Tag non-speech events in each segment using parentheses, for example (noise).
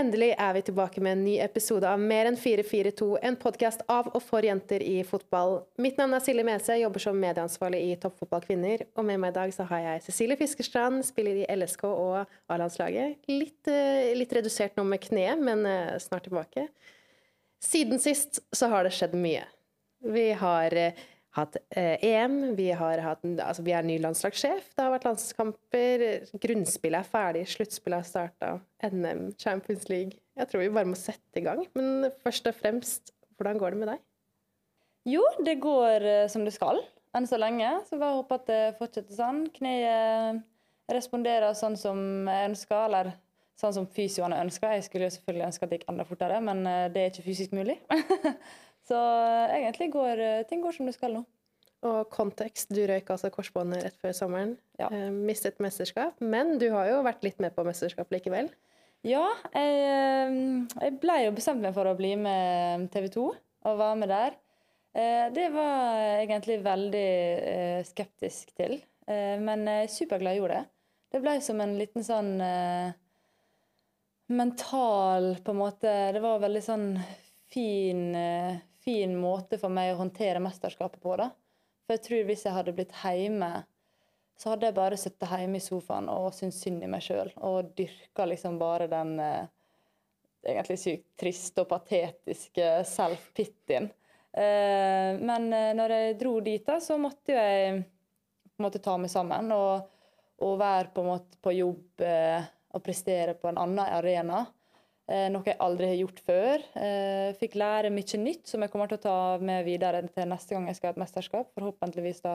Endelig er vi tilbake med en ny episode av Mer enn 442, en podkast av og for jenter i fotball. Mitt navn er Silje Mese, jobber som medieansvarlig i Toppfotball kvinner. Og med meg i dag så har jeg Cecilie Fiskerstrand, spiller i LSK og A-landslaget. Litt, eh, litt, redusert nå med kneet, men eh, snart tilbake. Siden sist så har det skjedd mye. Vi har eh, hatt eh, EM, vi har hatt altså vi er ny landslagssjef, det har vært landskamper, grunnspillet er ferdig, sluttspillet har starta, NM, Champions League Jeg tror vi bare må sette i gang. Men først og fremst, hvordan går det med deg? Jo, det går eh, som det skal enn så lenge. Så bare håper at det fortsetter sånn. Kneet responderer sånn som jeg ønsker, eller sånn som fysioene ønsker. Jeg skulle jo selvfølgelig ønske at det gikk enda fortere, men eh, det er ikke fysisk mulig. (laughs) Så eh, egentlig går eh, ting går som det skal nå. Og kontekst, du røyk altså korsbåndet rett før sommeren. Ja. Eh, mistet mesterskap, men du har jo vært litt med på mesterskap likevel? Ja, jeg, jeg ble jo bestemt meg for å bli med TV 2 og være med der. Det var jeg egentlig veldig skeptisk til, men er superglad jeg gjorde det. Det ble som en liten sånn mental på en måte Det var veldig sånn fin fin måte for meg å håndtere mesterskapet på. da. For jeg tror hvis jeg hadde blitt hjemme, så hadde jeg bare sittet hjemme i sofaen og syntes synd i meg sjøl. Og dyrka liksom bare den eh, egentlig sykt triste og patetiske self-pityen. Eh, men eh, når jeg dro dit, da, så måtte jeg på en måte ta meg sammen og, og være på, en måte på jobb eh, og prestere på en annen arena. Eh, noe jeg aldri har gjort før. Eh, fikk lære mye nytt som jeg kommer til å ta med videre til neste gang jeg skal ha et mesterskap. Forhåpentligvis da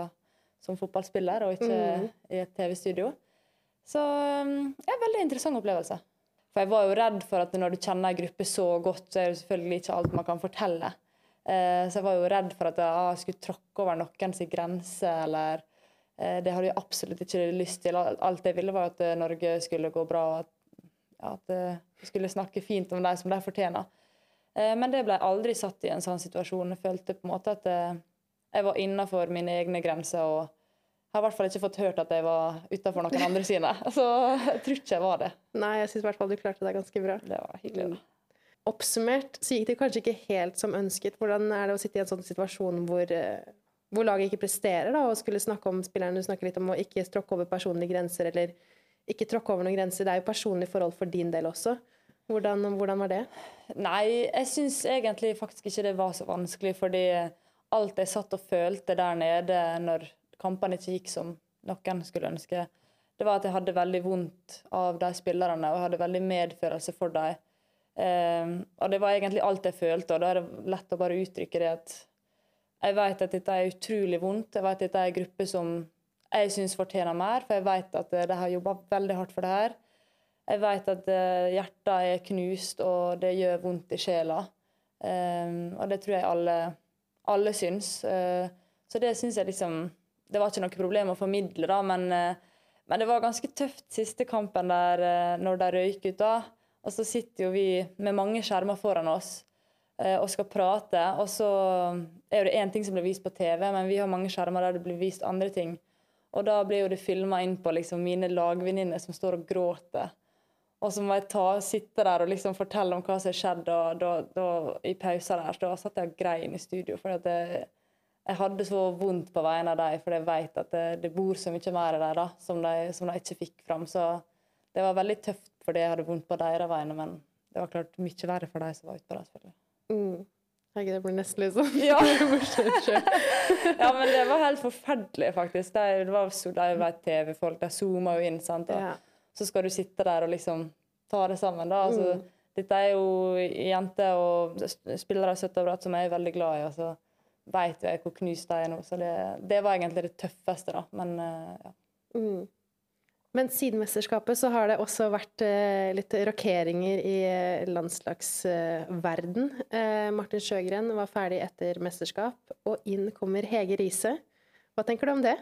som fotballspiller og ikke mm. i et TV-studio. Så mm, ja, veldig interessant opplevelse. For jeg var jo redd for at når du kjenner en gruppe så godt, så er det selvfølgelig ikke alt man kan fortelle. Eh, så jeg var jo redd for at jeg skulle tråkke over noens grense, eller Det hadde jeg absolutt ikke lyst til. Alt jeg ville, var at Norge skulle gå bra, og at at vi eh, skulle snakke fint om de som de fortjener. Eh, men det ble jeg aldri satt i en sånn situasjon. Jeg følte på en måte at eh, jeg var innafor mine egne grenser. og har i hvert fall ikke fått hørt at jeg var utafor noen andre sine. (laughs) Så jeg tror ikke jeg var det. Nei, jeg syns i hvert fall du klarte deg ganske bra. Det var hyggelig. Da. Oppsummert så gikk det kanskje ikke helt som ønsket. Hvordan er det å sitte i en sånn situasjon hvor, hvor laget ikke presterer, da, og skulle snakke om spilleren? Du snakker litt om å ikke tråkke over personlige grenser eller ikke tråkke over noen grenser. Det er jo personlige forhold for din del også. Hvordan, hvordan var det? Nei, jeg syns egentlig faktisk ikke det var så vanskelig. Fordi alt jeg satt og følte der nede når kampene ikke gikk som noen skulle ønske, det var at jeg hadde veldig vondt av de spillerne og hadde veldig medfølelse for dem. Eh, og det var egentlig alt jeg følte, og da er det lett å bare uttrykke det at jeg vet at dette er utrolig vondt. Jeg vet at dette er en gruppe som jeg syns fortjener mer, for jeg vet at eh, de har jobba veldig hardt for det her. Jeg vet at eh, hjertet er knust, og det gjør vondt i sjela. Um, og det tror jeg alle, alle syns. Uh, så det syns jeg liksom Det var ikke noe problem å formidle, da, men, uh, men det var ganske tøft siste kampen der uh, når de røyk ut. da. Og så sitter jo vi med mange skjermer foran oss og skal prate, og så er det én ting som blir vist på TV, men vi har mange skjermer der det blir vist andre ting. Og da blir jo det filma inn på liksom mine lagvenninner som står og gråter. Og så må jeg ta, sitte der og liksom fortelle om hva som har skjedd. Og da, da, I pausen der da satt jeg og grein i studio. For jeg, jeg hadde så vondt på vegne av dem, for jeg vet at det, det, bor så mye mer i dem da, som de, som de ikke fikk fram. Så det var veldig tøft fordi jeg hadde vondt på deres vegne, men det var klart mye verre for de som var ute på det. selvfølgelig. Mm. Det blir nesten litt sånn ja. (laughs) (laughs) ja, men det var helt forferdelig, faktisk. Det var så de TV-folk, de zooma jo inn, sant. Og ja. Så skal du sitte der og liksom ta det sammen, da. Altså, mm. Dette er jo jenter og spillere av søtt som jeg er veldig glad i, og så veit jeg hvor knust de er nå. Så det, det, var egentlig det tøffeste, da. Men uh, ja. Mm. Men siden mesterskapet så har det også vært eh, litt rokeringer i eh, landslagsverden. Eh, Martin Sjøgren var ferdig etter mesterskap, og inn kommer Hege Riise. Hva tenker du om det?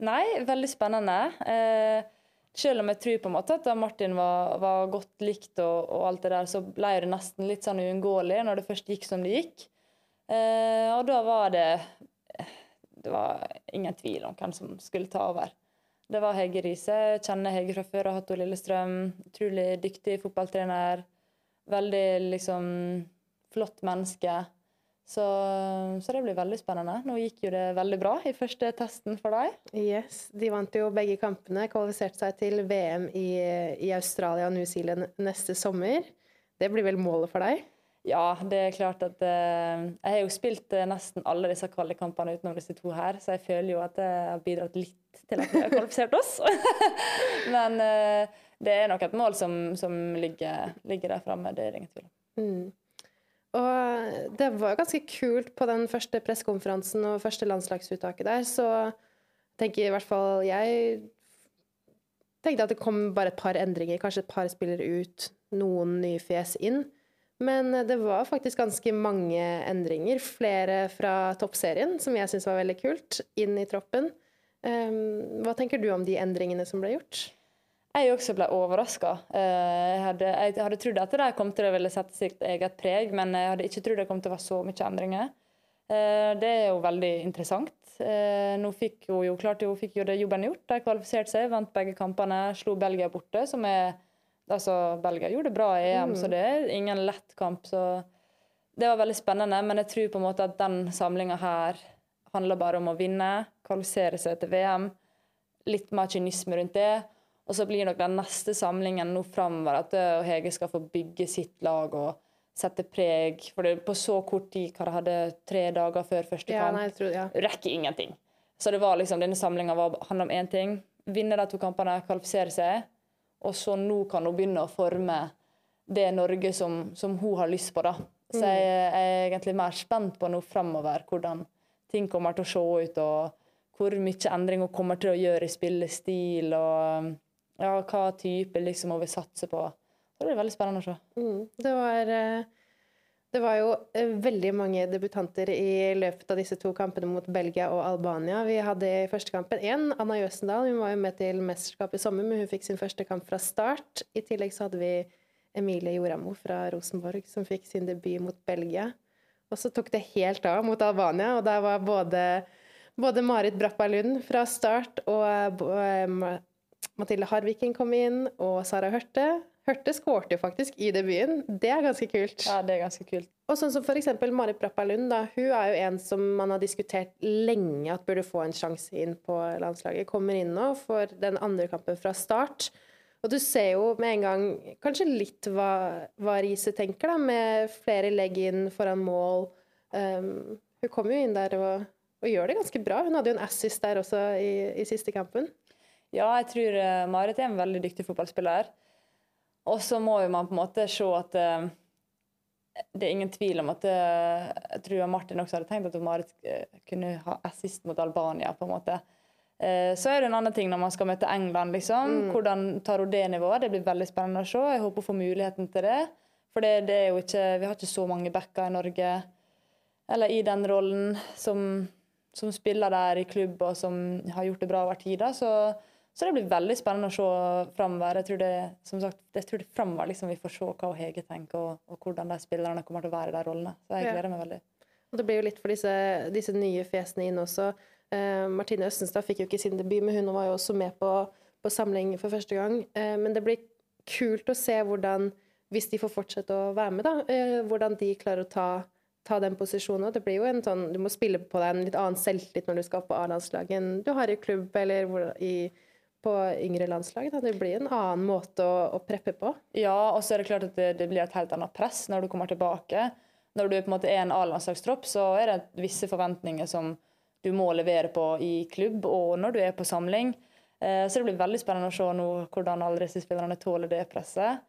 Nei, veldig spennende. Eh, selv om jeg tror på en måte at Martin var, var godt likt og, og, alt det der, så ble det nesten litt sånn uunngåelig når det først gikk som det gikk. Eh, og da var det Det var ingen tvil om hvem som skulle ta over. Det var Hege Riise. Jeg kjenner Hege fra før har hatt henne Lillestrøm. Utrolig dyktig fotballtrener. Veldig liksom flott menneske. Så, så, det blir veldig spennende. Nå gikk jo det veldig bra i første testen for deg. Yes, De vant jo begge kampene, kvalifiserte seg til VM i, i Australia og New Zealand neste sommer. Det blir vel målet for deg? Ja, det er klart at eh, Jeg har jo spilt eh, nesten alle disse kvalikkampene utenom disse to her, så jeg føler jo at jeg har bidratt litt til at vi har kvalifisert oss. (laughs) Men eh, det er nok et mål som, som ligger, ligger, der framme, det er ingen tvil om. Mm. Og det var ganske kult på den første pressekonferansen og første landslagsuttaket der, så tenker i hvert fall jeg tenkte at det kom bare et par endringer, kanskje et par spillere ut, noen nye fjes inn. Men det var faktisk ganske mange endringer. Flere fra toppserien, som jeg syns var veldig kult, inn i troppen. Um, hva tenker du om de endringene som ble gjort? Jeg også ble overraska. Eh, jeg, hadde, jeg hadde trodd at de kom til å ville sette sitt eget preg, men jeg hadde ikke trodd det kom til å være så mye endringer. Eh, det er jo veldig interessant. Eh, nå fikk hun jo, klart hun fikk jo det jobben gjort. De kvalifiserte seg, vant begge kampene, slo Belgia borte. som er, altså Belgia gjorde det bra i EM, mm. så det er ingen lett kamp. så Det var veldig spennende, men jeg tror på en måte at den samlinga her handler bare om å vinne, kvalifisere seg til VM. Litt mer kynisme rundt det. Og så blir nok den neste samlingen nå framover at Hege skal få bygge sitt lag og sette preg. For det, på så kort tid hva de hadde tre dager før første kamp, ja, nei, tror, ja. rekker ingenting. Så det var liksom, denne samlinga handla om én ting. Vinne de to kampene, kvalifisere seg. Og så nå kan hun begynne å forme det Norge som, som hun har lyst på. da. Så jeg, jeg er egentlig mer spent på nå framover hvordan ting kommer til å se ut, og hvor mye endring hun kommer til å gjøre i spillestil. og ja, hva type liksom hun vil satse på. Det blir veldig spennende å se. Mm. Det, var, eh, det var jo eh, veldig mange debutanter i løpet av disse to kampene mot Belgia og Albania. Vi hadde i første kampen én, Anna Jøsendal. Hun var jo med til mesterskapet i sommer, men hun fikk sin første kamp fra start. I tillegg så hadde vi Emilie Joramo fra Rosenborg, som fikk sin debut mot Belgia. Og så tok det helt av mot Albania, og der var både både Marit Brappa Lund fra start og eh, Mathilde Harviken kom inn, og Sara Hørte. Hørte skårte jo faktisk i debuten. Det er ganske kult. Ja, det er ganske kult. Og sånn som f.eks. Marit Brappa Lund, da, hun er jo en som man har diskutert lenge at burde få en sjanse inn på landslaget. Kommer inn nå for den andre kampen fra start. Og du ser jo med en gang kanskje litt hva, hva Riise tenker, da, med flere legg inn foran mål. Um, hun kommer jo inn der og, og, gjør det ganske bra. Hun hadde jo en assist der også i, i siste kampen. Ja, jeg tror uh, Marit er en veldig dyktig fotballspiller. Og så må man på en måte se at uh, det er ingen tvil om at uh, jeg tror Martin også hadde tenkt at Marit kunne ha assist mot Albania. på en måte. Så er det en annen ting når man skal møte England. liksom. Mm. Hvordan tar hun det nivået? Det blir veldig spennende å se. Jeg håper hun får muligheten til det. For det, det er jo ikke, vi har ikke så mange backer i Norge eller i den rollen som, som spiller der i klubb og som har gjort det bra over tid. Så så det blir veldig spennende å se framover. Jeg tror det, som sagt, jeg tror det framover liksom, vi får se hva Hege tenker, og, og, hvordan de spillerne kommer til å være i de rollene. Så jeg gleder meg veldig. Og Det blir jo litt for disse, disse nye fjesene inn også. Eh, Martine Østenstad fikk jo ikke sin debut, men hun var jo også med på, på samling for første gang. Eh, men det blir kult å se hvordan, hvis de får fortsette å være med, da, eh, hvordan de klarer å ta, ta den posisjonen. Det blir jo en sånn, Du må spille på deg en litt annen selvtillit når du skal på A-landslaget enn du har i klubb eller hvor, i på yngre landslag. Da. Det blir en annen måte å, å preppe på. Ja, og så er det klart at det, det, blir et helt annet press når du kommer tilbake. Når du på en måte er en A-landslagstropp, så er det visse forventninger som du må levere på i klubb og når du er på samling. Eh, så det blir veldig spennende å se nå hvordan alle disse spillerne tåler det presset.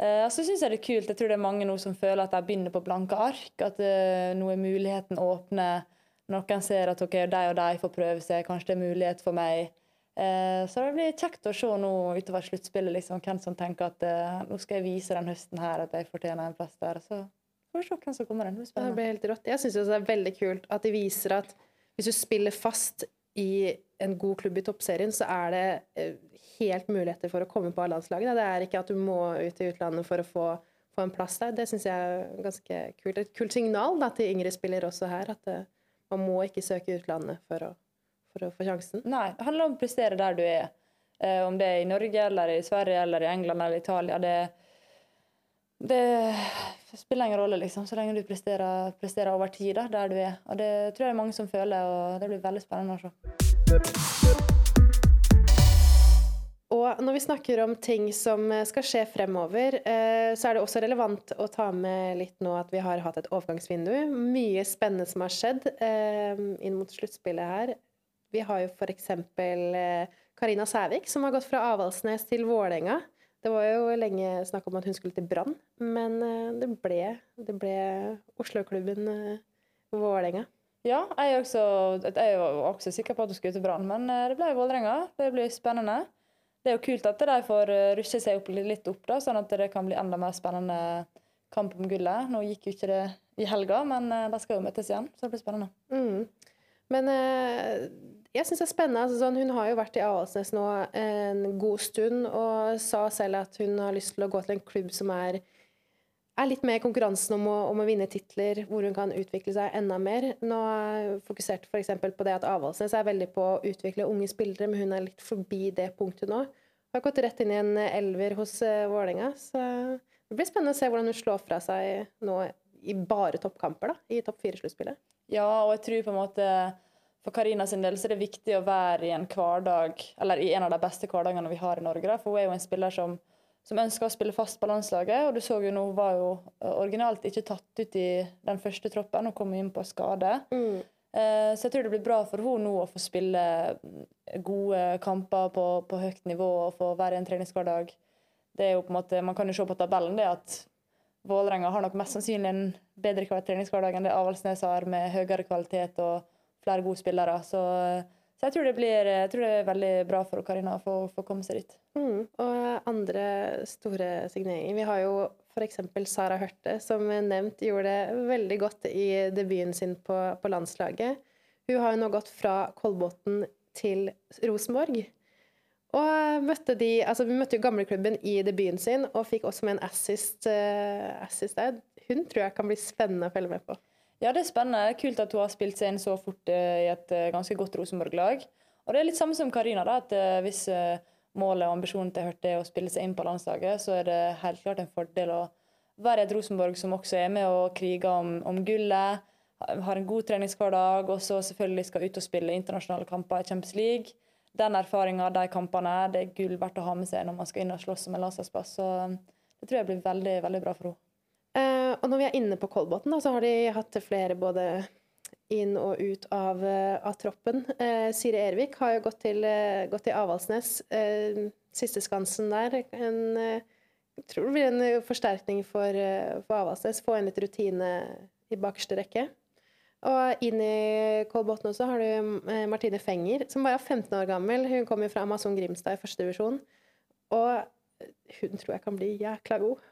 Og så syns jeg det er kult. Jeg tror det er mange nå som føler at de begynner på blanke ark. At eh, nå er muligheten åpne. Noen ser at ok, de og de får prøve seg, kanskje det er mulighet for meg. Eh, så det blir kjekt å se nå utover sluttspillet liksom, hvem som tenker at nå skal jeg vise den høsten her at jeg fortjener en plass der. Så får vi se hvem som kommer inn. Det, det blir helt rått. Jeg syns det er veldig kult at de viser at hvis du spiller fast i en god klubb i toppserien, så er det uh, helt muligheter for å komme på A-landslaget. Det er ikke at du må ut i utlandet for å få, få en plass der. Det syns jeg er ganske kult. Et kult signal da, til yngre spillere også her, at man må ikke søke utlandet for å for å få sjansen? Nei, det handler om å prestere der du er. Eh, om det er i Norge, eller i Sverige, eller i England eller Italia. Det, det spiller ingen rolle, liksom, så lenge du presterer, presterer over tid da, der du er. Og Det tror jeg det er mange som føler, og det blir veldig spennende å se. Og når vi snakker om ting som skal skje fremover, eh, så er det også relevant å ta med litt nå at vi har hatt et overgangsvindu. Mye spennende som har skjedd eh, inn mot sluttspillet her. Vi har jo f.eks. Karina Sævik, som har gått fra Avaldsnes til Vålerenga. Det var jo lenge snakk om at hun skulle til Brann, men eh, det ble, det ble Oslo-klubben Vålerenga. Ja, jeg også, jeg jo også sikker på at hun skulle til Brann, men det ble Vålerenga. Det blir spennende det er jo kult at de får eh, rushe seg opp litt opp, da, sånn at det kan bli enda mer spennende kamp om gullet. Nå gikk jo ikke det i helga, men eh, de skal jo møtes igjen, så det blir spennende. Mm. Men eh, jeg syns det er spennende. Altså, sånn, hun har jo vært i Avaldsnes nå en god stund og sa selv at hun har lyst til å gå til en klubb som er er litt mer konkurransen om å, om å, vinne titler, hvor hun kan utvikle seg enda mer. Nå er hun fokusert f.eks. på det at Avaldsnes er veldig på å utvikle unge spillere, men hun er litt forbi det punktet nå. Hun har gått rett inn i en elver hos uh, Vålerenga, så det blir spennende å se hvordan hun slår fra seg nå i bare toppkamper, da, i topp fire-sluttspillet. Ja, og jeg tror på en måte for Karina sin del så er det viktig å være i en hverdag, eller i en av de beste hverdagene vi har i Norge. Da, for hun er jo en spiller som som ønsker å spille fast på landslaget. Og du så jo nå, hun var jo eh, originalt ikke tatt ut i den første troppen. Hun kom inn på skade. Mm. Eh, så jeg tror det blir bra for henne nå å få spille mm, gode kamper på, på høyt nivå og få være i en treningshverdag. Det er jo på en måte, Man kan jo se på tabellen det at Vålerenga har nok mest sannsynlig en bedre treningshverdag enn det Avaldsnes har, med høyere kvalitet og flere gode spillere. Så så jeg tror blir, jeg tror det er veldig bra for Karina å få, få komme seg dit. Mm. Og andre store signeringer Vi har jo f.eks. Sara Hørte, som nevnt gjorde det veldig godt i debuten sin på, på landslaget. Hun har jo nå gått fra Kolbotn til Rosenborg. Og møtte de, altså Vi møtte jo gamleklubben i debuten sin og fikk også med en assist, uh, assist der. Hun tror jeg kan bli spennende å følge med på. Ja, det er spennende. Kult at hun har spilt seg inn så fort eh, i et eh, ganske godt Rosenborg-lag. Og det er litt samme som Karina, da, at eh, hvis målet og ambisjonen til Hørte er å spille seg inn på landslaget, så er det helt klart en fordel å være et Rosenborg som også er med og kriger om, om gullet, har en god treningshverdag, og så selvfølgelig skal ut og spille internasjonale kamper i Champions League. Den erfaringa, de kampene, det er gull verdt å ha med seg når man skal inn og slåss om en landslagsplass. Så det tror jeg blir veldig, veldig bra for henne. Uh, og når vi er inne på Kolbotn, så har de hatt flere både inn og ut av, uh, av troppen. Uh, Siri Ervik har jo gått til, gått til Avaldsnes. siste skansen der. En, jeg tror det blir en forsterkning for, for Avaldsnes. Få inn litt rutine i bakerste rekke. Og inn i Kolbotn også har du Martine Fenger, som bare er 15 år gammel. Hun kommer fra Amazon Grimstad i første divisjon. Og hun tror jeg kan bli jækla god.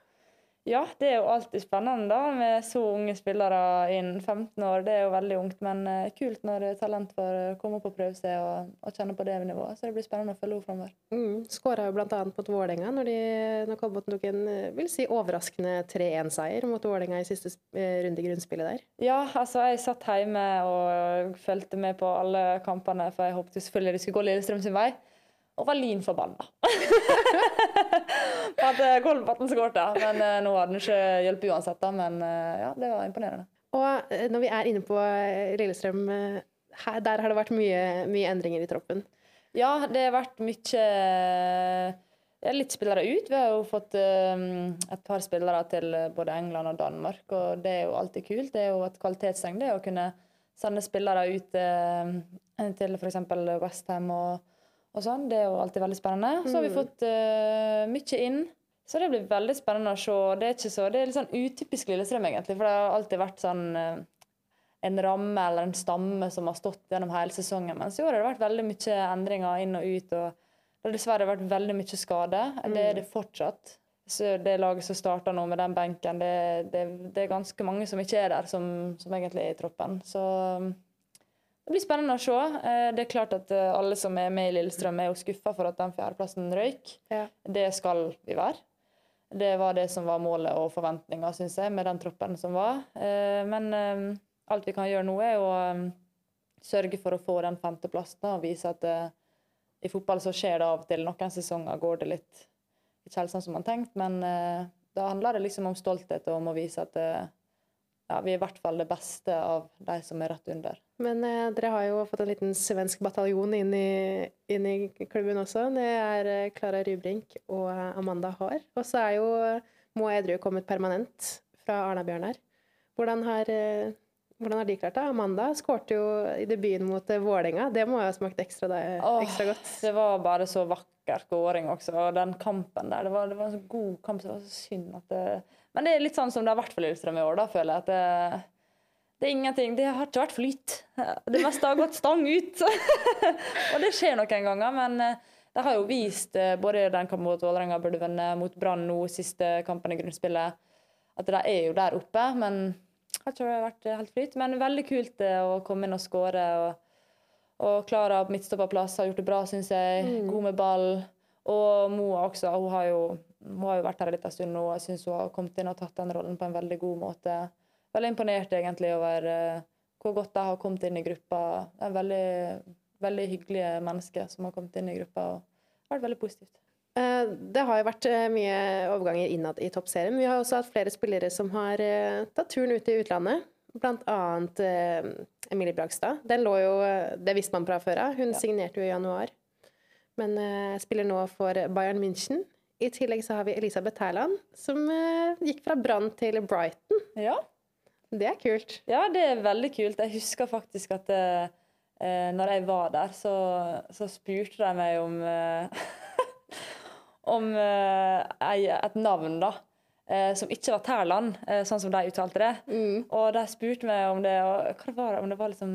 Ja, det er jo alltid spennende da, med så unge spillere innen 15 år. Det er jo veldig ungt, men uh, kult når talent får komme opp og prøve seg og, og, kjenne på det nivået. Så det blir spennende å følge henne framover. Mm. Skåra jo bl.a. mot Vålerenga når, de, når Kolbotn tok en eh, vil si, overraskende 3-1-seier mot Vålerenga i siste uh, runde i grunnspillet der. Ja, altså jeg satt hjemme og fulgte med på alle kampene, for jeg håpet selvfølgelig det skulle gå Lillestrøm sin vei og var lyn forbanna (laughs) på at eh, Kolbotn skårte. Men uh, nå hadde den ikke hjulpet uansett, da. Men uh, ja, det var imponerende. Og når vi er inne på Lillestrøm, her, der har det vært mye, mye, endringer i troppen? Ja, det har vært mye ja, litt spillere ut. Vi har jo fått um, et par spillere til både England og Danmark, og det er jo alltid kult. Det er jo et kvalitetstegn det å kunne sende spillere ut uh, til f.eks. Westham og og sånn. Det er jo alltid veldig spennende. Så har vi mm. fått uh, mye inn. Så det blir veldig spennende å se. Det er ikke så, det er litt sånn utypisk Lillestrøm, egentlig. For det har alltid vært sånn uh, en ramme eller en stamme som har stått gjennom hele sesongen. Mens i år har det vært veldig mye endringer inn og ut. og Det har dessverre vært veldig mye skade. Mm. Det er det fortsatt. Så det laget som starter nå med den benken, det, det, det, er ganske mange som ikke er der, som, som egentlig er i troppen. Så det blir spennende å se. Eh, det er klart at eh, alle som er med i Lillestrøm, er jo skuffa for at den fjerdeplassen røyk. Ja. Det skal vi være. Det var det som var målet og forventninga, syns jeg, med den troppen som var. Eh, men alt vi kan gjøre nå, er å sørge for å få den femteplassen og vise at i fotball så skjer det av og til. Noen sesonger går det litt ikke helt sånn som man tenkte, men da handler det liksom om stolthet og om å vise at ja, vi er i hvert fall det beste av de som er rett under. Men eh, dere har jo fått en liten svensk bataljon inn i, inn i klubben også. Det er eh, Klara Rybrink og Amanda Haar. Og så er jo Moa Edru kommet permanent fra Arna-Bjørnar. Hvordan, eh, hvordan har de klart det? Amanda skårte jo i debuten mot eh, Vålerenga. Det må jo ha smakt ekstra, det- ekstra godt. Det var bare så vakker skåring også. Og den kampen der, det var, det var en så god kamp. så Det var så synd at det Men det er litt sånn som det har vært for Lillestrøm i år, da, føler jeg. at det, det er ingenting, det har ikke vært flyt. Det meste har gått stang ut. (laughs) og det skjer noen ganger, men eh, de har jo vist, eh, både den kampen mot Vålerenga burde vende, mot Brann nå, siste kampen i grunnspillet, at de er jo der oppe. Men har ikke vært helt flyt. Men veldig kult eh, å komme inn og skåre. Og, Klara på midtstopperplass har gjort det bra, syns jeg. God med ball. Og Moa også. Hun har jo, hun har jo vært her en liten stund nå. Jeg syns hun har kommet inn og tatt den rollen på en veldig god måte. Veldig imponert egentlig over eh, hvor godt de har kommet inn i gruppa. Det er veldig, veldig hyggelige mennesker som har kommet inn i gruppa. og Det har vært veldig positivt. Eh, Det har jo vært eh, mye overganger innad i toppserien. Men vi har også hatt flere spillere som har tatt turen ut i utlandet. Blant annet Emilie Bragstad. Den lå jo, det visste man fra før av. Hun Ja. signerte jo i januar. Men spiller nå for Bayern München. I tillegg så har vi Elisabeth Terland, som gikk fra Brann til Brighton. Ja. Det er kult. Ja, det er veldig kult. Jeg husker faktisk at eh, eh, når jeg var der, så, så spurte de meg om eh, (laughs) om eh, et navn, da. Eh, som ikke var Terland, eh, sånn som de uttalte det. Og de spurte meg om det, og hva var det, om det var liksom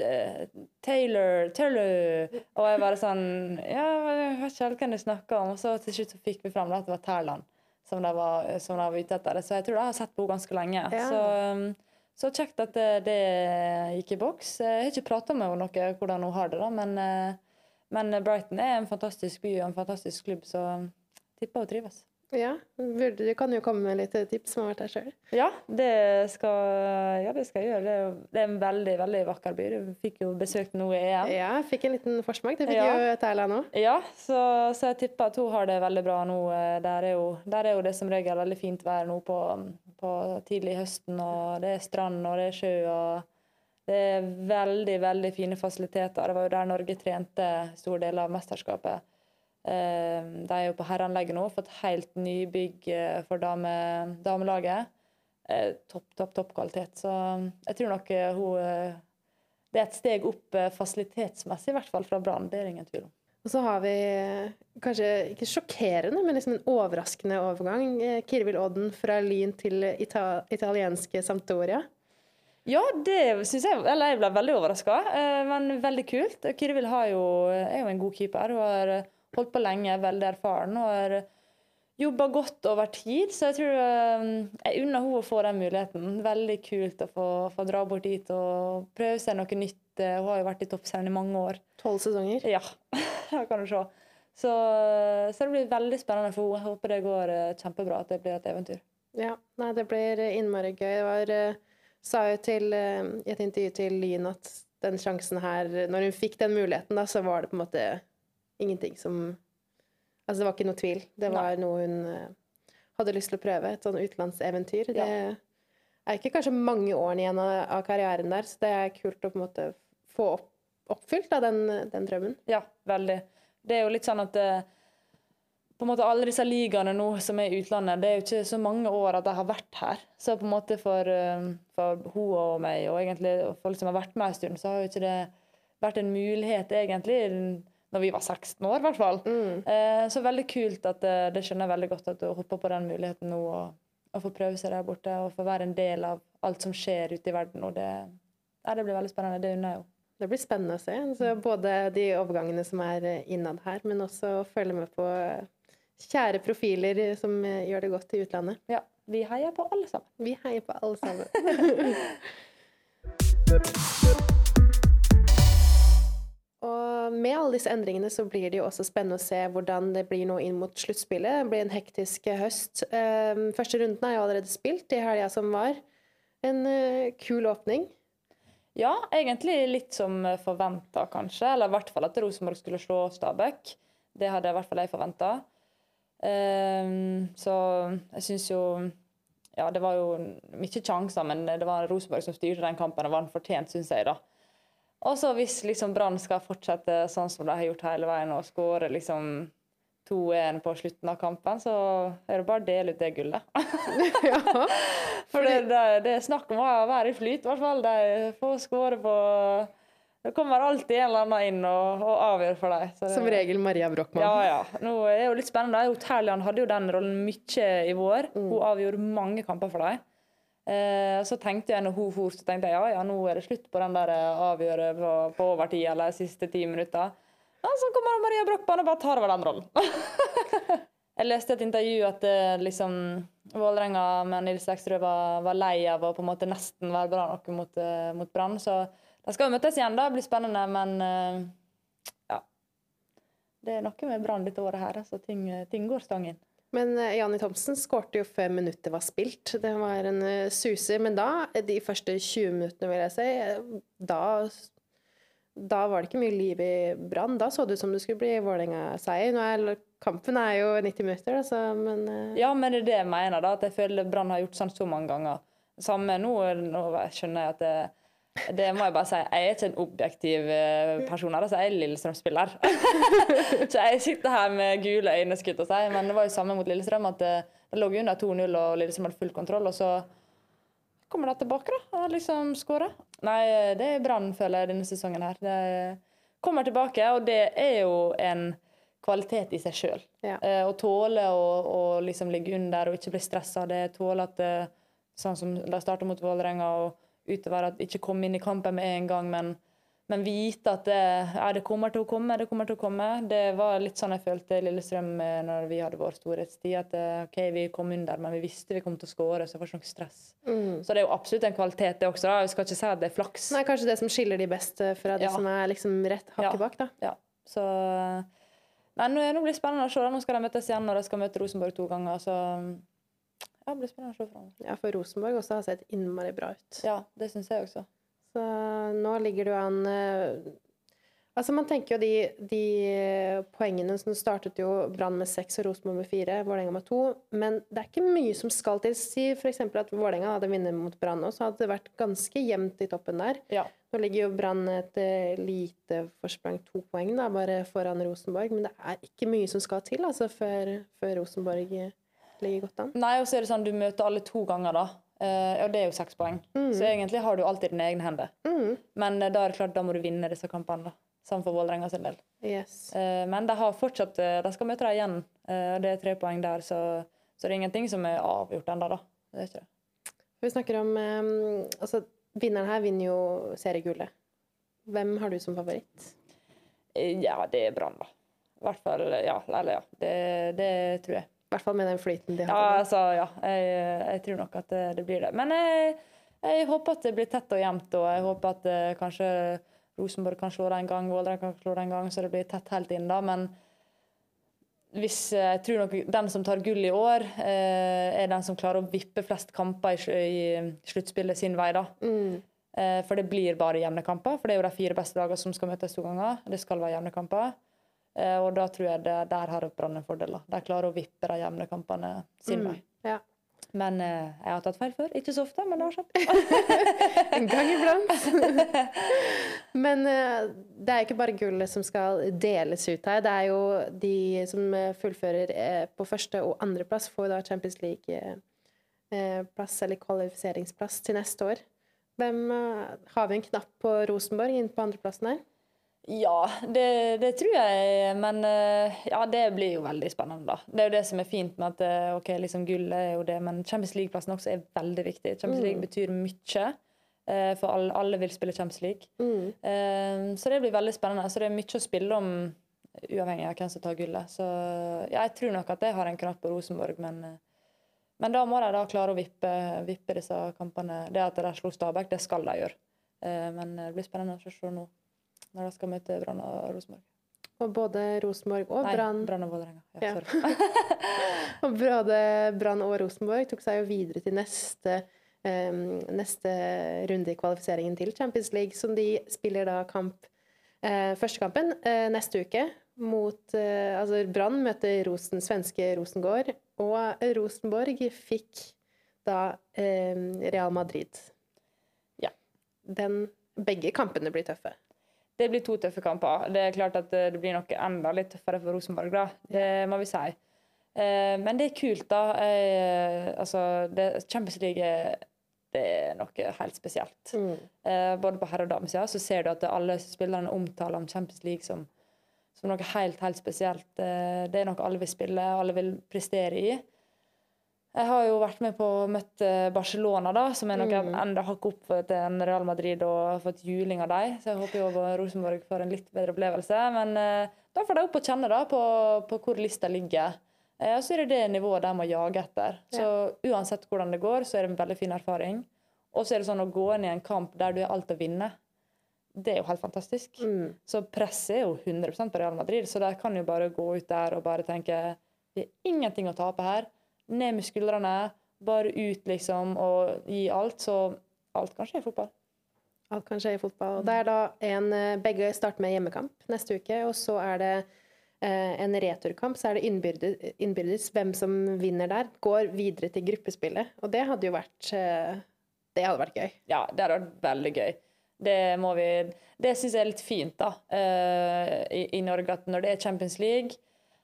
eh, Taylor, Taylor Og jeg bare sånn Ja, jeg vet ikke helt hvem du snakker om. Og så til slutt så fikk vi fram at det var Terland som de var, som de var ute etter. Så jeg tror de har sett på henne ganske lenge. Ja. Så, um, så kjekt at det, det gikk i boks. Jeg har ikke prata med henne noe hvordan hun har det, da, men, eh, men Brighton er en fantastisk by og en fantastisk klubb, så tipper hun trives. Ja, Du kan jo komme med litt tips som har vært der sjøl. Ja, det skal, ja, det skal jeg gjøre. Det er, en veldig veldig vakker by. Du fikk jo besøkt noe i EM. Ja, jeg fikk en liten forsmak. Det fikk Ja. jo Terland òg. Ja, så, så jeg tipper at hun har det veldig bra nå. Der er jo, der er jo det som regel veldig fint vær nå på, på tidlig høsten. og Det er strand og det er sjø. og Det er veldig veldig fine fasiliteter. Det var jo der Norge trente stor del av mesterskapet. Eh, De er jo på herreanlegget nå, fått helt nybygg eh, for dame, damelaget. Eh, Topp, topp, topp kvalitet. Så jeg tror nok eh, hun Det er et steg opp fasilitetsmessig, i hvert fall fra Brann. Det er ingen tvil om. Og så har vi kanskje ikke sjokkerende, men liksom en overraskende overgang. Kirvil Odden fra Lyn til ita italienske Sampdoria. Ja, det syns jeg Eller jeg ble veldig overraska, men veldig kult. Kirvil har jo, er jo en god keeper. Hun har holdt på lenge, veldig erfaren. og har jobba godt over tid, så jeg tror eh, jeg unner henne å få den muligheten. Veldig kult å få, få dra bort dit og prøve seg noe nytt. Eh, Hun har jo vært i toppserien i mange år. Tolv sesonger. Ja, (laughs) det kan du se. Så, så det blir veldig spennende for henne. Jeg håper det går eh, kjempebra, at det blir et eventyr. Ja, nei, det blir innmari gøy. Det var, eh, sa jo til, eh, i et intervju til Lyn at den sjansen her Når hun fikk den muligheten, da, så var det på en måte ingenting som Altså, det var ikke noe tvil. Det var noe hun eh, hadde lyst til å prøve. Et sånn utenlandseventyr. Det er ikke kanskje mange årene igjen av, av karrieren der, så det er kult å på en måte få opp, oppfylt da, den, den drømmen. Ja, veldig. Det er jo litt sånn at eh, på en måte alle disse ligaene nå som er i utlandet, det er jo ikke så mange år at de har vært her. Så på en måte for, eh, for hun og meg, og egentlig folk som har vært med en stund, så har jo ikke det vært en mulighet egentlig når vi var 16 år, i hvert fall. Eh, så veldig kult at det, det skjønner jeg veldig godt at du hopper på den muligheten nå og, og får prøve seg der borte og få være en del av alt som skjer ute i verden. Og det, ja, det blir veldig spennende. Det unner jeg jo. Det blir spennende å se. Så både de overgangene som er eh, innad her, men også å følge med på eh, kjære profiler som eh, gjør det godt i utlandet. Ja, vi heier på alle sammen. Vi heier på alle sammen. (laughs) Med alle disse endringene så blir det jo også spennende å se hvordan det blir nå inn mot sluttspillet. Det blir en hektisk høst. Eh, Første runden er jo allerede spilt i helga som var. En eh, kul åpning. Ja, egentlig litt som forventa, kanskje. Eller i hvert fall at Rosenborg skulle slå Stabæk. Det hadde i hvert fall jeg forventa. Så jeg syns jo Ja, det var jo mye sjanser, men det var Rosenborg som styrte den kampen og vant fortjent, syns jeg, da. Og så hvis liksom Brann skal fortsette sånn som de har gjort hele veien og skåre liksom 2-1 på slutten av kampen, så er det bare å dele ut det gullet. (laughs) ja. (laughs) For det, det, det er snakk om å være i flyt, i hvert fall. De får skåre på Det kommer alltid en eller annen inn og, og avgjør for dem. Som regel Maria Brochmann. Ja, ja. Nå er det jo litt spennende. Terlian hadde jo den rollen mye i vår. Hun avgjorde mange kamper for dem. Eh, så tenkte jeg når hun for, så tenkte jeg ja, ja, nå er det slutt på den der eh, avgjøre på, på overtid eller siste ti minutter. Ja, så kommer Maria Brochmann og bare tar over den rollen. (laughs) jeg leste et intervju at eh, liksom Vålerenga med Nils Ekstrø var, var, lei av å på en måte nesten være bra nok mot, uh, mot Brann. Så de skal jo møtes igjen, da. Det blir spennende, men ja. Det er noe med Brann dette året her, så ting, ting går stang inn. Men uh, Janni Thomsen skårte jo før minuttet var spilt. Det var en suser. Men da, de første 20 minuttene, vil jeg si, da da var det ikke mye liv i Brann. Da så det ut som det skulle bli Vålerenga-seier. Kampen er jo 90 minutter, altså, men. Ja, men det er det jeg mener, da. At jeg føler Brann har gjort sånn så mange ganger. Samme nå, nå skjønner jeg at det, det må jeg bare si. Jeg er ikke en objektiv eh, person. Altså, jeg er Lillestrøm-spiller. (laughs) så jeg sitter her med gule øyne, skutt og si. Men det var jo samme mot Lillestrøm. at Det, det lå under 2-0, og Lillestrøm hadde full kontroll. Og så kommer de tilbake da, og liksom skårer. Nei, det er Brann, føler jeg, denne sesongen her. Det kommer tilbake, og det er jo en kvalitet i seg sjøl. Ja. Eh, å tåle å, å liksom ligge under og ikke bli stressa. Det tåle at eh, Sånn som de starta mot Vålerenga, og utover at ikke komme inn i kampen med en gang, men men vite at det, ja, det, kommer til å komme, det kommer til å komme. Det var litt sånn jeg følte Lillestrøm eh, når vi hadde vår storhetstid. At eh, OK, vi kom under, men vi visste vi kom til å skåre, så det var ikke noe stress. Mm. Så det er jo absolutt en kvalitet, det også. Da. Jeg skal ikke si at det er flaks. Nei, kanskje det som skiller de best eh, fra de ja. som er liksom rett hakket ja. bak, da. Ja. Så Nei, nå, blir det spennende å se. Nå skal de møtes igjen når de skal møte Rosenborg to ganger. Så ja, det blir spennende å se fram. Ja, for Rosenborg også har sett innmari bra ut. Ja, det syns jeg også. Så nå ligger du an eh, Altså Man tenker jo de, de poengene som startet jo Brann med seks og Rosenborg med fire, Vålerenga med to. Men det er ikke mye som skal til. Si f.eks. at Vålerenga hadde vunnet mot Brann så hadde det vært ganske jevnt i toppen der. Ja. Nå ligger jo Brann et eh, lite forsprang, to poeng, da, bare foran Rosenborg. Men det er ikke mye som skal til altså, før, før Rosenborg ligger godt an. Nei, og så er det sånn du møter alle to ganger, da. Uh, og det er jo seks poeng. Mm. Så egentlig har du alltid dine egne hender. Mm. Men uh, da er det klart, da må du vinne disse kampene. da. Sammen for Vålerenga sin del. Yes. Uh, men de har fortsatt, de skal møte dem igjen. det er tre poeng der, så, så, det er ingenting som er avgjort ennå. Det er ikke det. Vi snakker om um, altså, Vinneren her vinner jo seriegullet. Hvem har du som favoritt? Ja, det er Brann, da. I hvert fall, ja. Eller ja. Det, det tror jeg. I hvert fall med den flyten de har. Ja, altså, ja. Jeg, jeg, tror nok at det, det blir det. Men jeg, jeg, håper at det blir tett og jevnt, og jeg håper at uh, kanskje Rosenborg kan slå det en gang, Vålerenga kan slå det en gang, så det blir tett helt inn, da. Men hvis, eh, jeg tror nok den som tar gull i år, uh, er den som klarer å vippe flest kamper i, i sluttspillet sin vei, da. Mm. Uh, for det blir bare jevne kamper, for det er jo de fire beste lagene som skal møtes to ganger. Det skal være jevne kamper. Eh, og da tror jeg det, der har Brann en fordel. De klarer å vippe de jevne kampene sin mm, vei. Ja. Men eh, jeg har tatt feil før. Ikke så ofte, men det har skjedd. (laughs) en gang iblant. (laughs) men eh, det er ikke bare gullet som skal deles ut her. Det er jo de som fullfører eh, på første- og andreplass, får da Champions League-plass eh, eller kvalifiseringsplass til neste år. Hvem, eh, har vi en knapp på Rosenborg inn på andreplassen her? Ja, det, det, tror jeg. Men eh, ja, det blir jo veldig spennende, da. Det er jo det som er fint med at eh, ok, liksom gull er jo det, men Champions League-plassen også er veldig viktig. Champions League mm. betyr mye. Eh, for alle, alle, vil spille Champions League. Mm. Så det blir veldig spennende. Så det er mye å spille om uavhengig av hvem som tar gullet. Så ja, jeg tror nok at jeg har en knapp på Rosenborg, men, men da må de da klare å vippe, vippe disse kampene. Det at de slo Stabæk, det skal de gjøre. Men det blir spennende å se nå når de skal møte Brann og Rosenborg. Og både Rosenborg og Brann Brann og Vålerenga. Ja, ja. (laughs) og både Brann og Rosenborg tok seg jo videre til neste, um, neste runde i kvalifiseringen til Champions League, som de spiller da kamp uh, Første kampen uh, neste uke mot uh, Altså, Brann møter Rosen, svenske Rosengård, og Rosenborg fikk da eh, Real Madrid. Ja. Den, begge kampene blir tøffe. Det blir to tøffe kamper. Det er klart at eh, det blir nok enda litt tøffere for Rosenborg, da. Det må vi si. Eh, men det er kult, da. Eh, altså, det, Champions League det er noe helt spesielt. Mm. Både på herre- og damesida så ser du at alle spillerne omtaler om Champions League som, som noe helt, helt spesielt. Det er noe alle vil spille, alle vil prestere i. Jeg har jo vært med på å møte Barcelona, da, som er noe Mm. enda hakk opp til en Real Madrid og fått juling av dem. Så jeg håper jo Rosenborg får en litt bedre opplevelse. Men eh, da får de opp å kjenne da, på, på hvor lista ligger. Eh, og så er det det nivået de må jage etter. Så uansett hvordan det går, så er det en veldig fin erfaring. Og så er det sånn å gå inn i en kamp der du har alt å vinne. Det er jo helt fantastisk. Mm. Så presset er jo 100% på Real Madrid, så de kan jo bare gå ut der og bare tenke det er ingenting å tape her. Ned med skuldrene, bare ut, liksom, og gi alt. Så alt kan skje i fotball. Alt kan skje i fotball. Det er da en, eh, begge starter med hjemmekamp neste uke, og så er det eh, en returkamp. Så er det innbyrdes, innbyrdes hvem som vinner der, går videre til gruppespillet. Og det hadde jo vært eh, Det hadde vært gøy. Ja, det hadde vært veldig gøy. Det må vi Det syns jeg er litt fint, da, eh, i, i Norge, at når det er Champions League,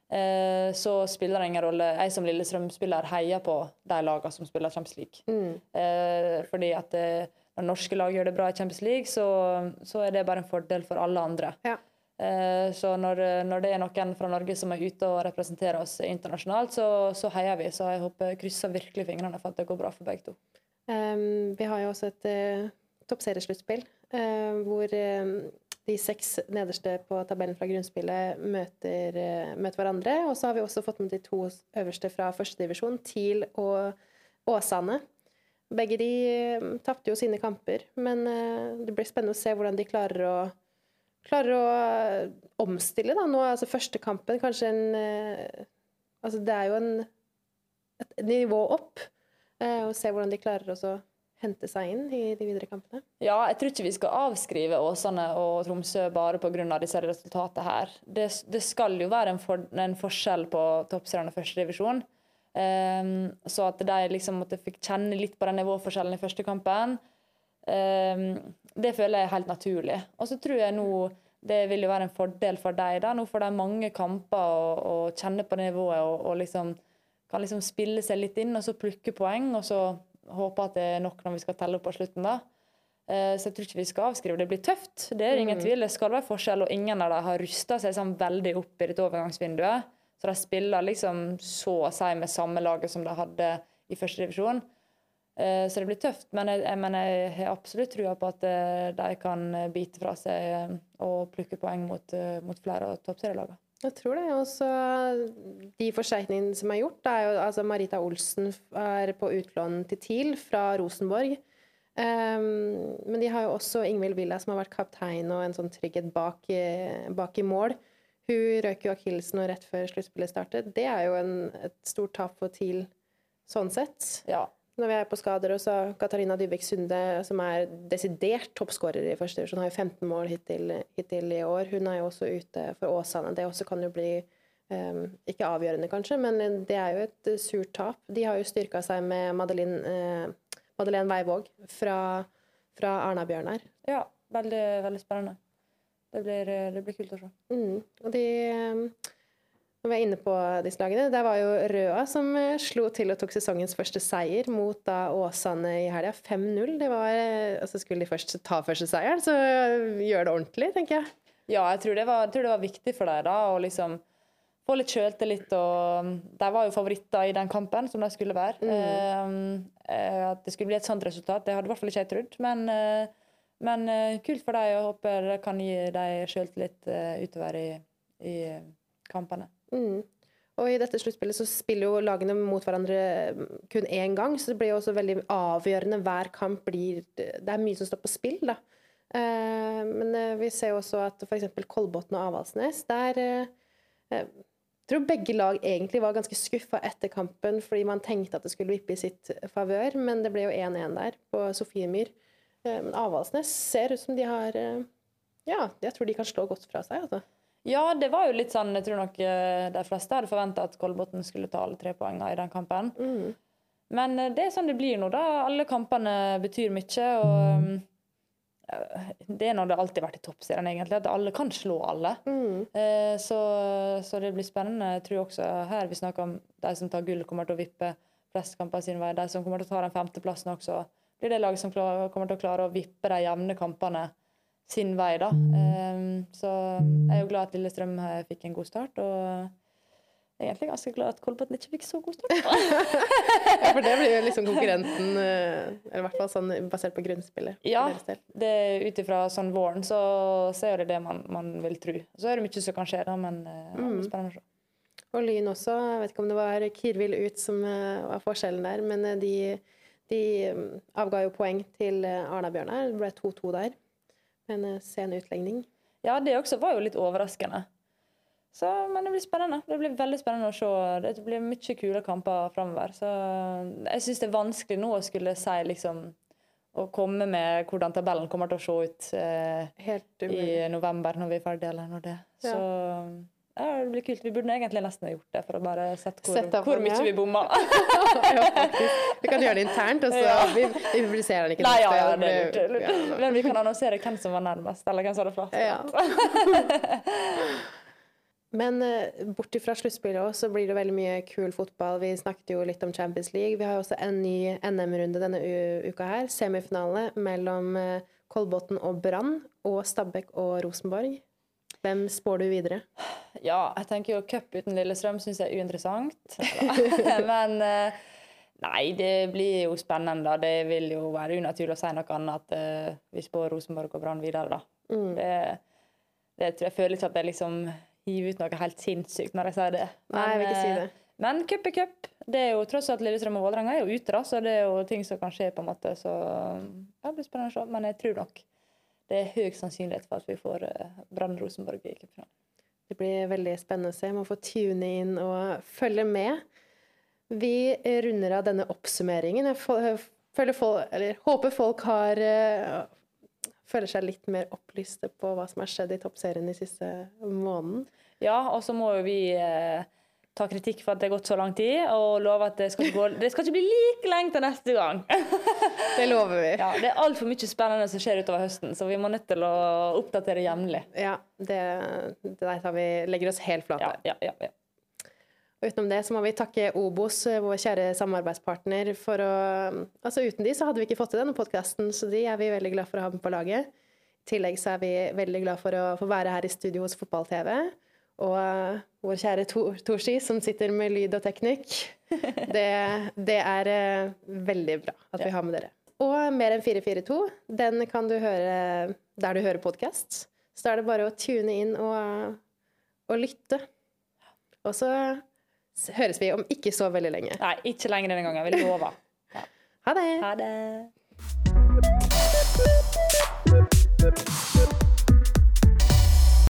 så spiller det ingen rolle. Jeg som Lillestrøm-spiller heier på de lagene som spiller Champions League. Mm. Eh, fordi at eh, når norske lag gjør det bra i Champions League, så, så er det bare en fordel for alle andre. Ja. Eh, så når, når det er noen fra Norge som er ute og representerer oss internasjonalt, så, så heier vi. Så jeg håper krysser virkelig fingrene for at det går bra for begge to. Um, vi har jo også et uh, toppseriesluttspill uh, hvor um, de seks nederste på tabellen fra grunnspillet møter, uh, møter hverandre. Og så har vi også fått med de to øverste fra førstedivisjon, TIL og Åsane. Begge de um, tapte jo sine kamper, men uh, det blir spennende å se hvordan de klarer å Klarer å omstille, da. Nå, altså første kampen, kanskje en Altså, det er jo en, et nivå opp. Eh, og se hvordan de klarer å hente seg inn i de videre kampene. Ja, jeg tror ikke vi skal avskrive Åsane og Tromsø bare pga. disse resultatene her. Det, det skal jo være en, for, en forskjell på toppserien og førstedivisjon. Um, så at de liksom måtte fikk kjenne litt på den nivåforskjellen i første kampen, um, det føler jeg er helt naturlig. Og så tror jeg nå det vil jo være en fordel for dem. da. Nå får de mange kamper og kjenne på nivået og, og liksom, kan liksom spille seg litt inn og så plukke poeng. Og så håpe at det er nok når vi skal telle opp på slutten. da. Eh, Så jeg tror ikke vi skal avskrive. Det blir tøft, det er ingen Mm. tvil. Det skal være forskjell, og ingen av dem har rusta seg sånn veldig opp i dette overgangsvinduet. Så de spiller liksom så å si med samme laget som de hadde i første divisjon. Eh, Så det blir tøft, men jeg, jeg, men jeg har absolutt trua på at eh, de kan eh, bite fra seg og plukke poeng mot, mot flere av toppserielagene. Jeg tror det. Og så de forsterkningene som er gjort, det er jo altså Marita Olsen er på utlån til TIL fra Rosenborg. Um, men de har jo også Ingvild Villa, som har vært kaptein og en sånn trygghet bak, bak i mål. Hun røk jo akillesen rett før sluttspillet startet. Det er jo en, et stort tap for TIL sånn sett. Ja. Når vi er på skader, og så Katarina Dybvik Sunde, som er desidert toppskårer i første divisjon, har jo 15 mål hittil, hittil i år. Hun er jo også ute for Åsane. Det også kan jo bli um, ikke avgjørende, kanskje, men det er jo et surt tap. De har jo styrka seg med Madeleine, uh, Madeleine Weivåg fra, fra Arna-Bjørnar. ja veldig, veldig spennende. Det blir, eh, det blir kult å se. Mm. Og de um, Når vi er inne på disse lagene, der var jo Røa som eh, slo til og tok sesongens første seier mot da Åsane i helga. 5-0. Det var eh, Altså skulle de først ta første seieren, så eh, gjør det ordentlig, tenker jeg. Ja, jeg tror det var, tror det var viktig for dem da, å liksom få litt sjøltillit. og De var jo favoritter i den kampen, som de skulle være. Mm. eh, at det skulle bli et sånt resultat, det hadde i hvert fall ikke jeg trodd. Men, eh, men eh, kult for dem, og håper det kan gi dem sjøltillit utover i, i kampene. Mm. Og i dette sluttspillet så spiller jo lagene mot hverandre mm, kun én gang, så det blir jo også veldig avgjørende. Hver kamp blir Det er mye som står på spill, da. Eh, men eh, vi ser jo også at f.eks. Kolbotn og Avaldsnes Der eh, eh, jeg tror begge lag egentlig var ganske skuffa etter kampen fordi man tenkte at det skulle vippe i sitt favør, men det ble jo 1-1 der på Sofiemyr. Men Avaldsnes ser ut som de har Ja, jeg tror de kan slå godt fra seg, altså. Ja, det var jo litt sånn Jeg tror nok eh, de fleste hadde forventa at Kolbotn skulle ta alle tre poengene i den kampen. Mm. Men eh, det er sånn det blir nå, da. Alle kampene betyr mye. og eh, Det er nå det alltid vært i toppserien, egentlig. At alle kan slå alle. Mm. Eh, så, så det blir spennende. Jeg tror også her vi snakker om de som tar gull, kommer til å vippe flest kamper sin vei. De som kommer til å ta den femteplassen også, blir det laget som kommer til å klare å vippe de jevne kampene sin vei. da. Eh, så jeg er jo glad at Lillestrøm eh, fikk en god start. og jeg er egentlig ganske glad at Kolbotn ikke fikk så god start. (laughs) Ja, for det blir jo liksom konkurrenten, eh, eller i hvert fall sånn basert på grunnspillet. Ja. Ut ifra sånn våren så, så er det det man, man vil tro. Så er det mye som kan skje, da, men eh, ja, det spennende å se. Og Lyn også. Jeg vet ikke om det var Kirvil ut som var forskjellen der, men de, de mm, avga jo poeng til Arna-Bjørnar. Det ble 2-2 der. En eh, sen utlegning. Ja, det også var jo litt overraskende. Så, men det blir spennende. Det blir veldig spennende å se. Det blir mye kule kamper framover. Så jeg syns det er vanskelig nå å skulle si liksom Å komme med hvordan tabellen kommer til å se ut eh, Helt i november når vi er ferdige, eller når det. Så ja, det blir kult. Vi burde egentlig nesten ha gjort det for å bare sett hvor, Sett hvor mye vi bomma. (laughs) ja. Vi kan gjøre det internt, og så Ja. vi, vi publiserer den ikke Nei, ja, ja, det er lurt. ja, Men vi kan annonsere hvem som var nærmest, eller hvem som hadde flest. Ja. (laughs) Men eh, bort fra sluttspillet også, så blir det veldig mye kul fotball. Vi snakket jo litt om Champions League. Vi har jo også en ny NM-runde denne uka her. Semifinale mellom eh, Kolbotn og Brann, og Stabæk og Rosenborg. Hvem spår du videre? Ja, jeg tenker jo cup uten Lillestrøm syns jeg er uinteressant. (laughs) Men eh, nei, det blir jo spennende. Det vil jo være unaturlig å si noe annet at eh, vi spår Rosenborg og Brann videre, da. Mm. Det, det, tror jeg føler ikke at jeg liksom hiver ut noe helt sinnssykt når jeg sier det. Nei, jeg vil ikke si eh, det. Men cup er cup. Det er jo tross alt Lillestrøm og Vålerenga er jo ute, da, så det er jo ting som kan skje, på en måte. Så ja, det blir spennende å se. Men jeg tror nok det er høy sannsynlighet for at vi får uh, Brann Rosenborg i cupfinalen. Det blir veldig spennende å se. Man får tune inn og følge med. Vi runder av denne oppsummeringen. Jeg føler folk, eller, håper folk har eh, Føler seg litt mer opplyste på hva som har skjedd i toppserien de siste måneden. Ja, og så må jo vi eh, ta kritikk for at det har gått så lang tid, og love at det skal gå, (laughs) det skal ikke bli like lenge til neste gang. Det lover vi. (laughs) Ja, Det er altfor mye spennende som skjer utover høsten, så vi må nødt til å oppdatere jevnlig. Ja, det, det der tar vi, legger oss helt flate. Ja, ja, ja. Og utenom det så må vi takke Obos, vår kjære samarbeidspartner, for å Altså uten de så hadde vi ikke fått til denne podkasten, så de er vi veldig glad for å ha med på laget. I tillegg så er vi veldig glad for å få være her i studio hos Fotball-TV. Og uh, vår kjære Tor- Torsi, som sitter med lyd og teknikk. (laughs) Det, det er uh, veldig bra at vi har med dere. Og Mer enn 442, den kan du høre der du hører podkast. Så da er det bare å tune inn og, og lytte. Og så høres vi om ikke så veldig lenge. Nei, ikke lenger denne gangen. Vi lover. Ha det! Ha det.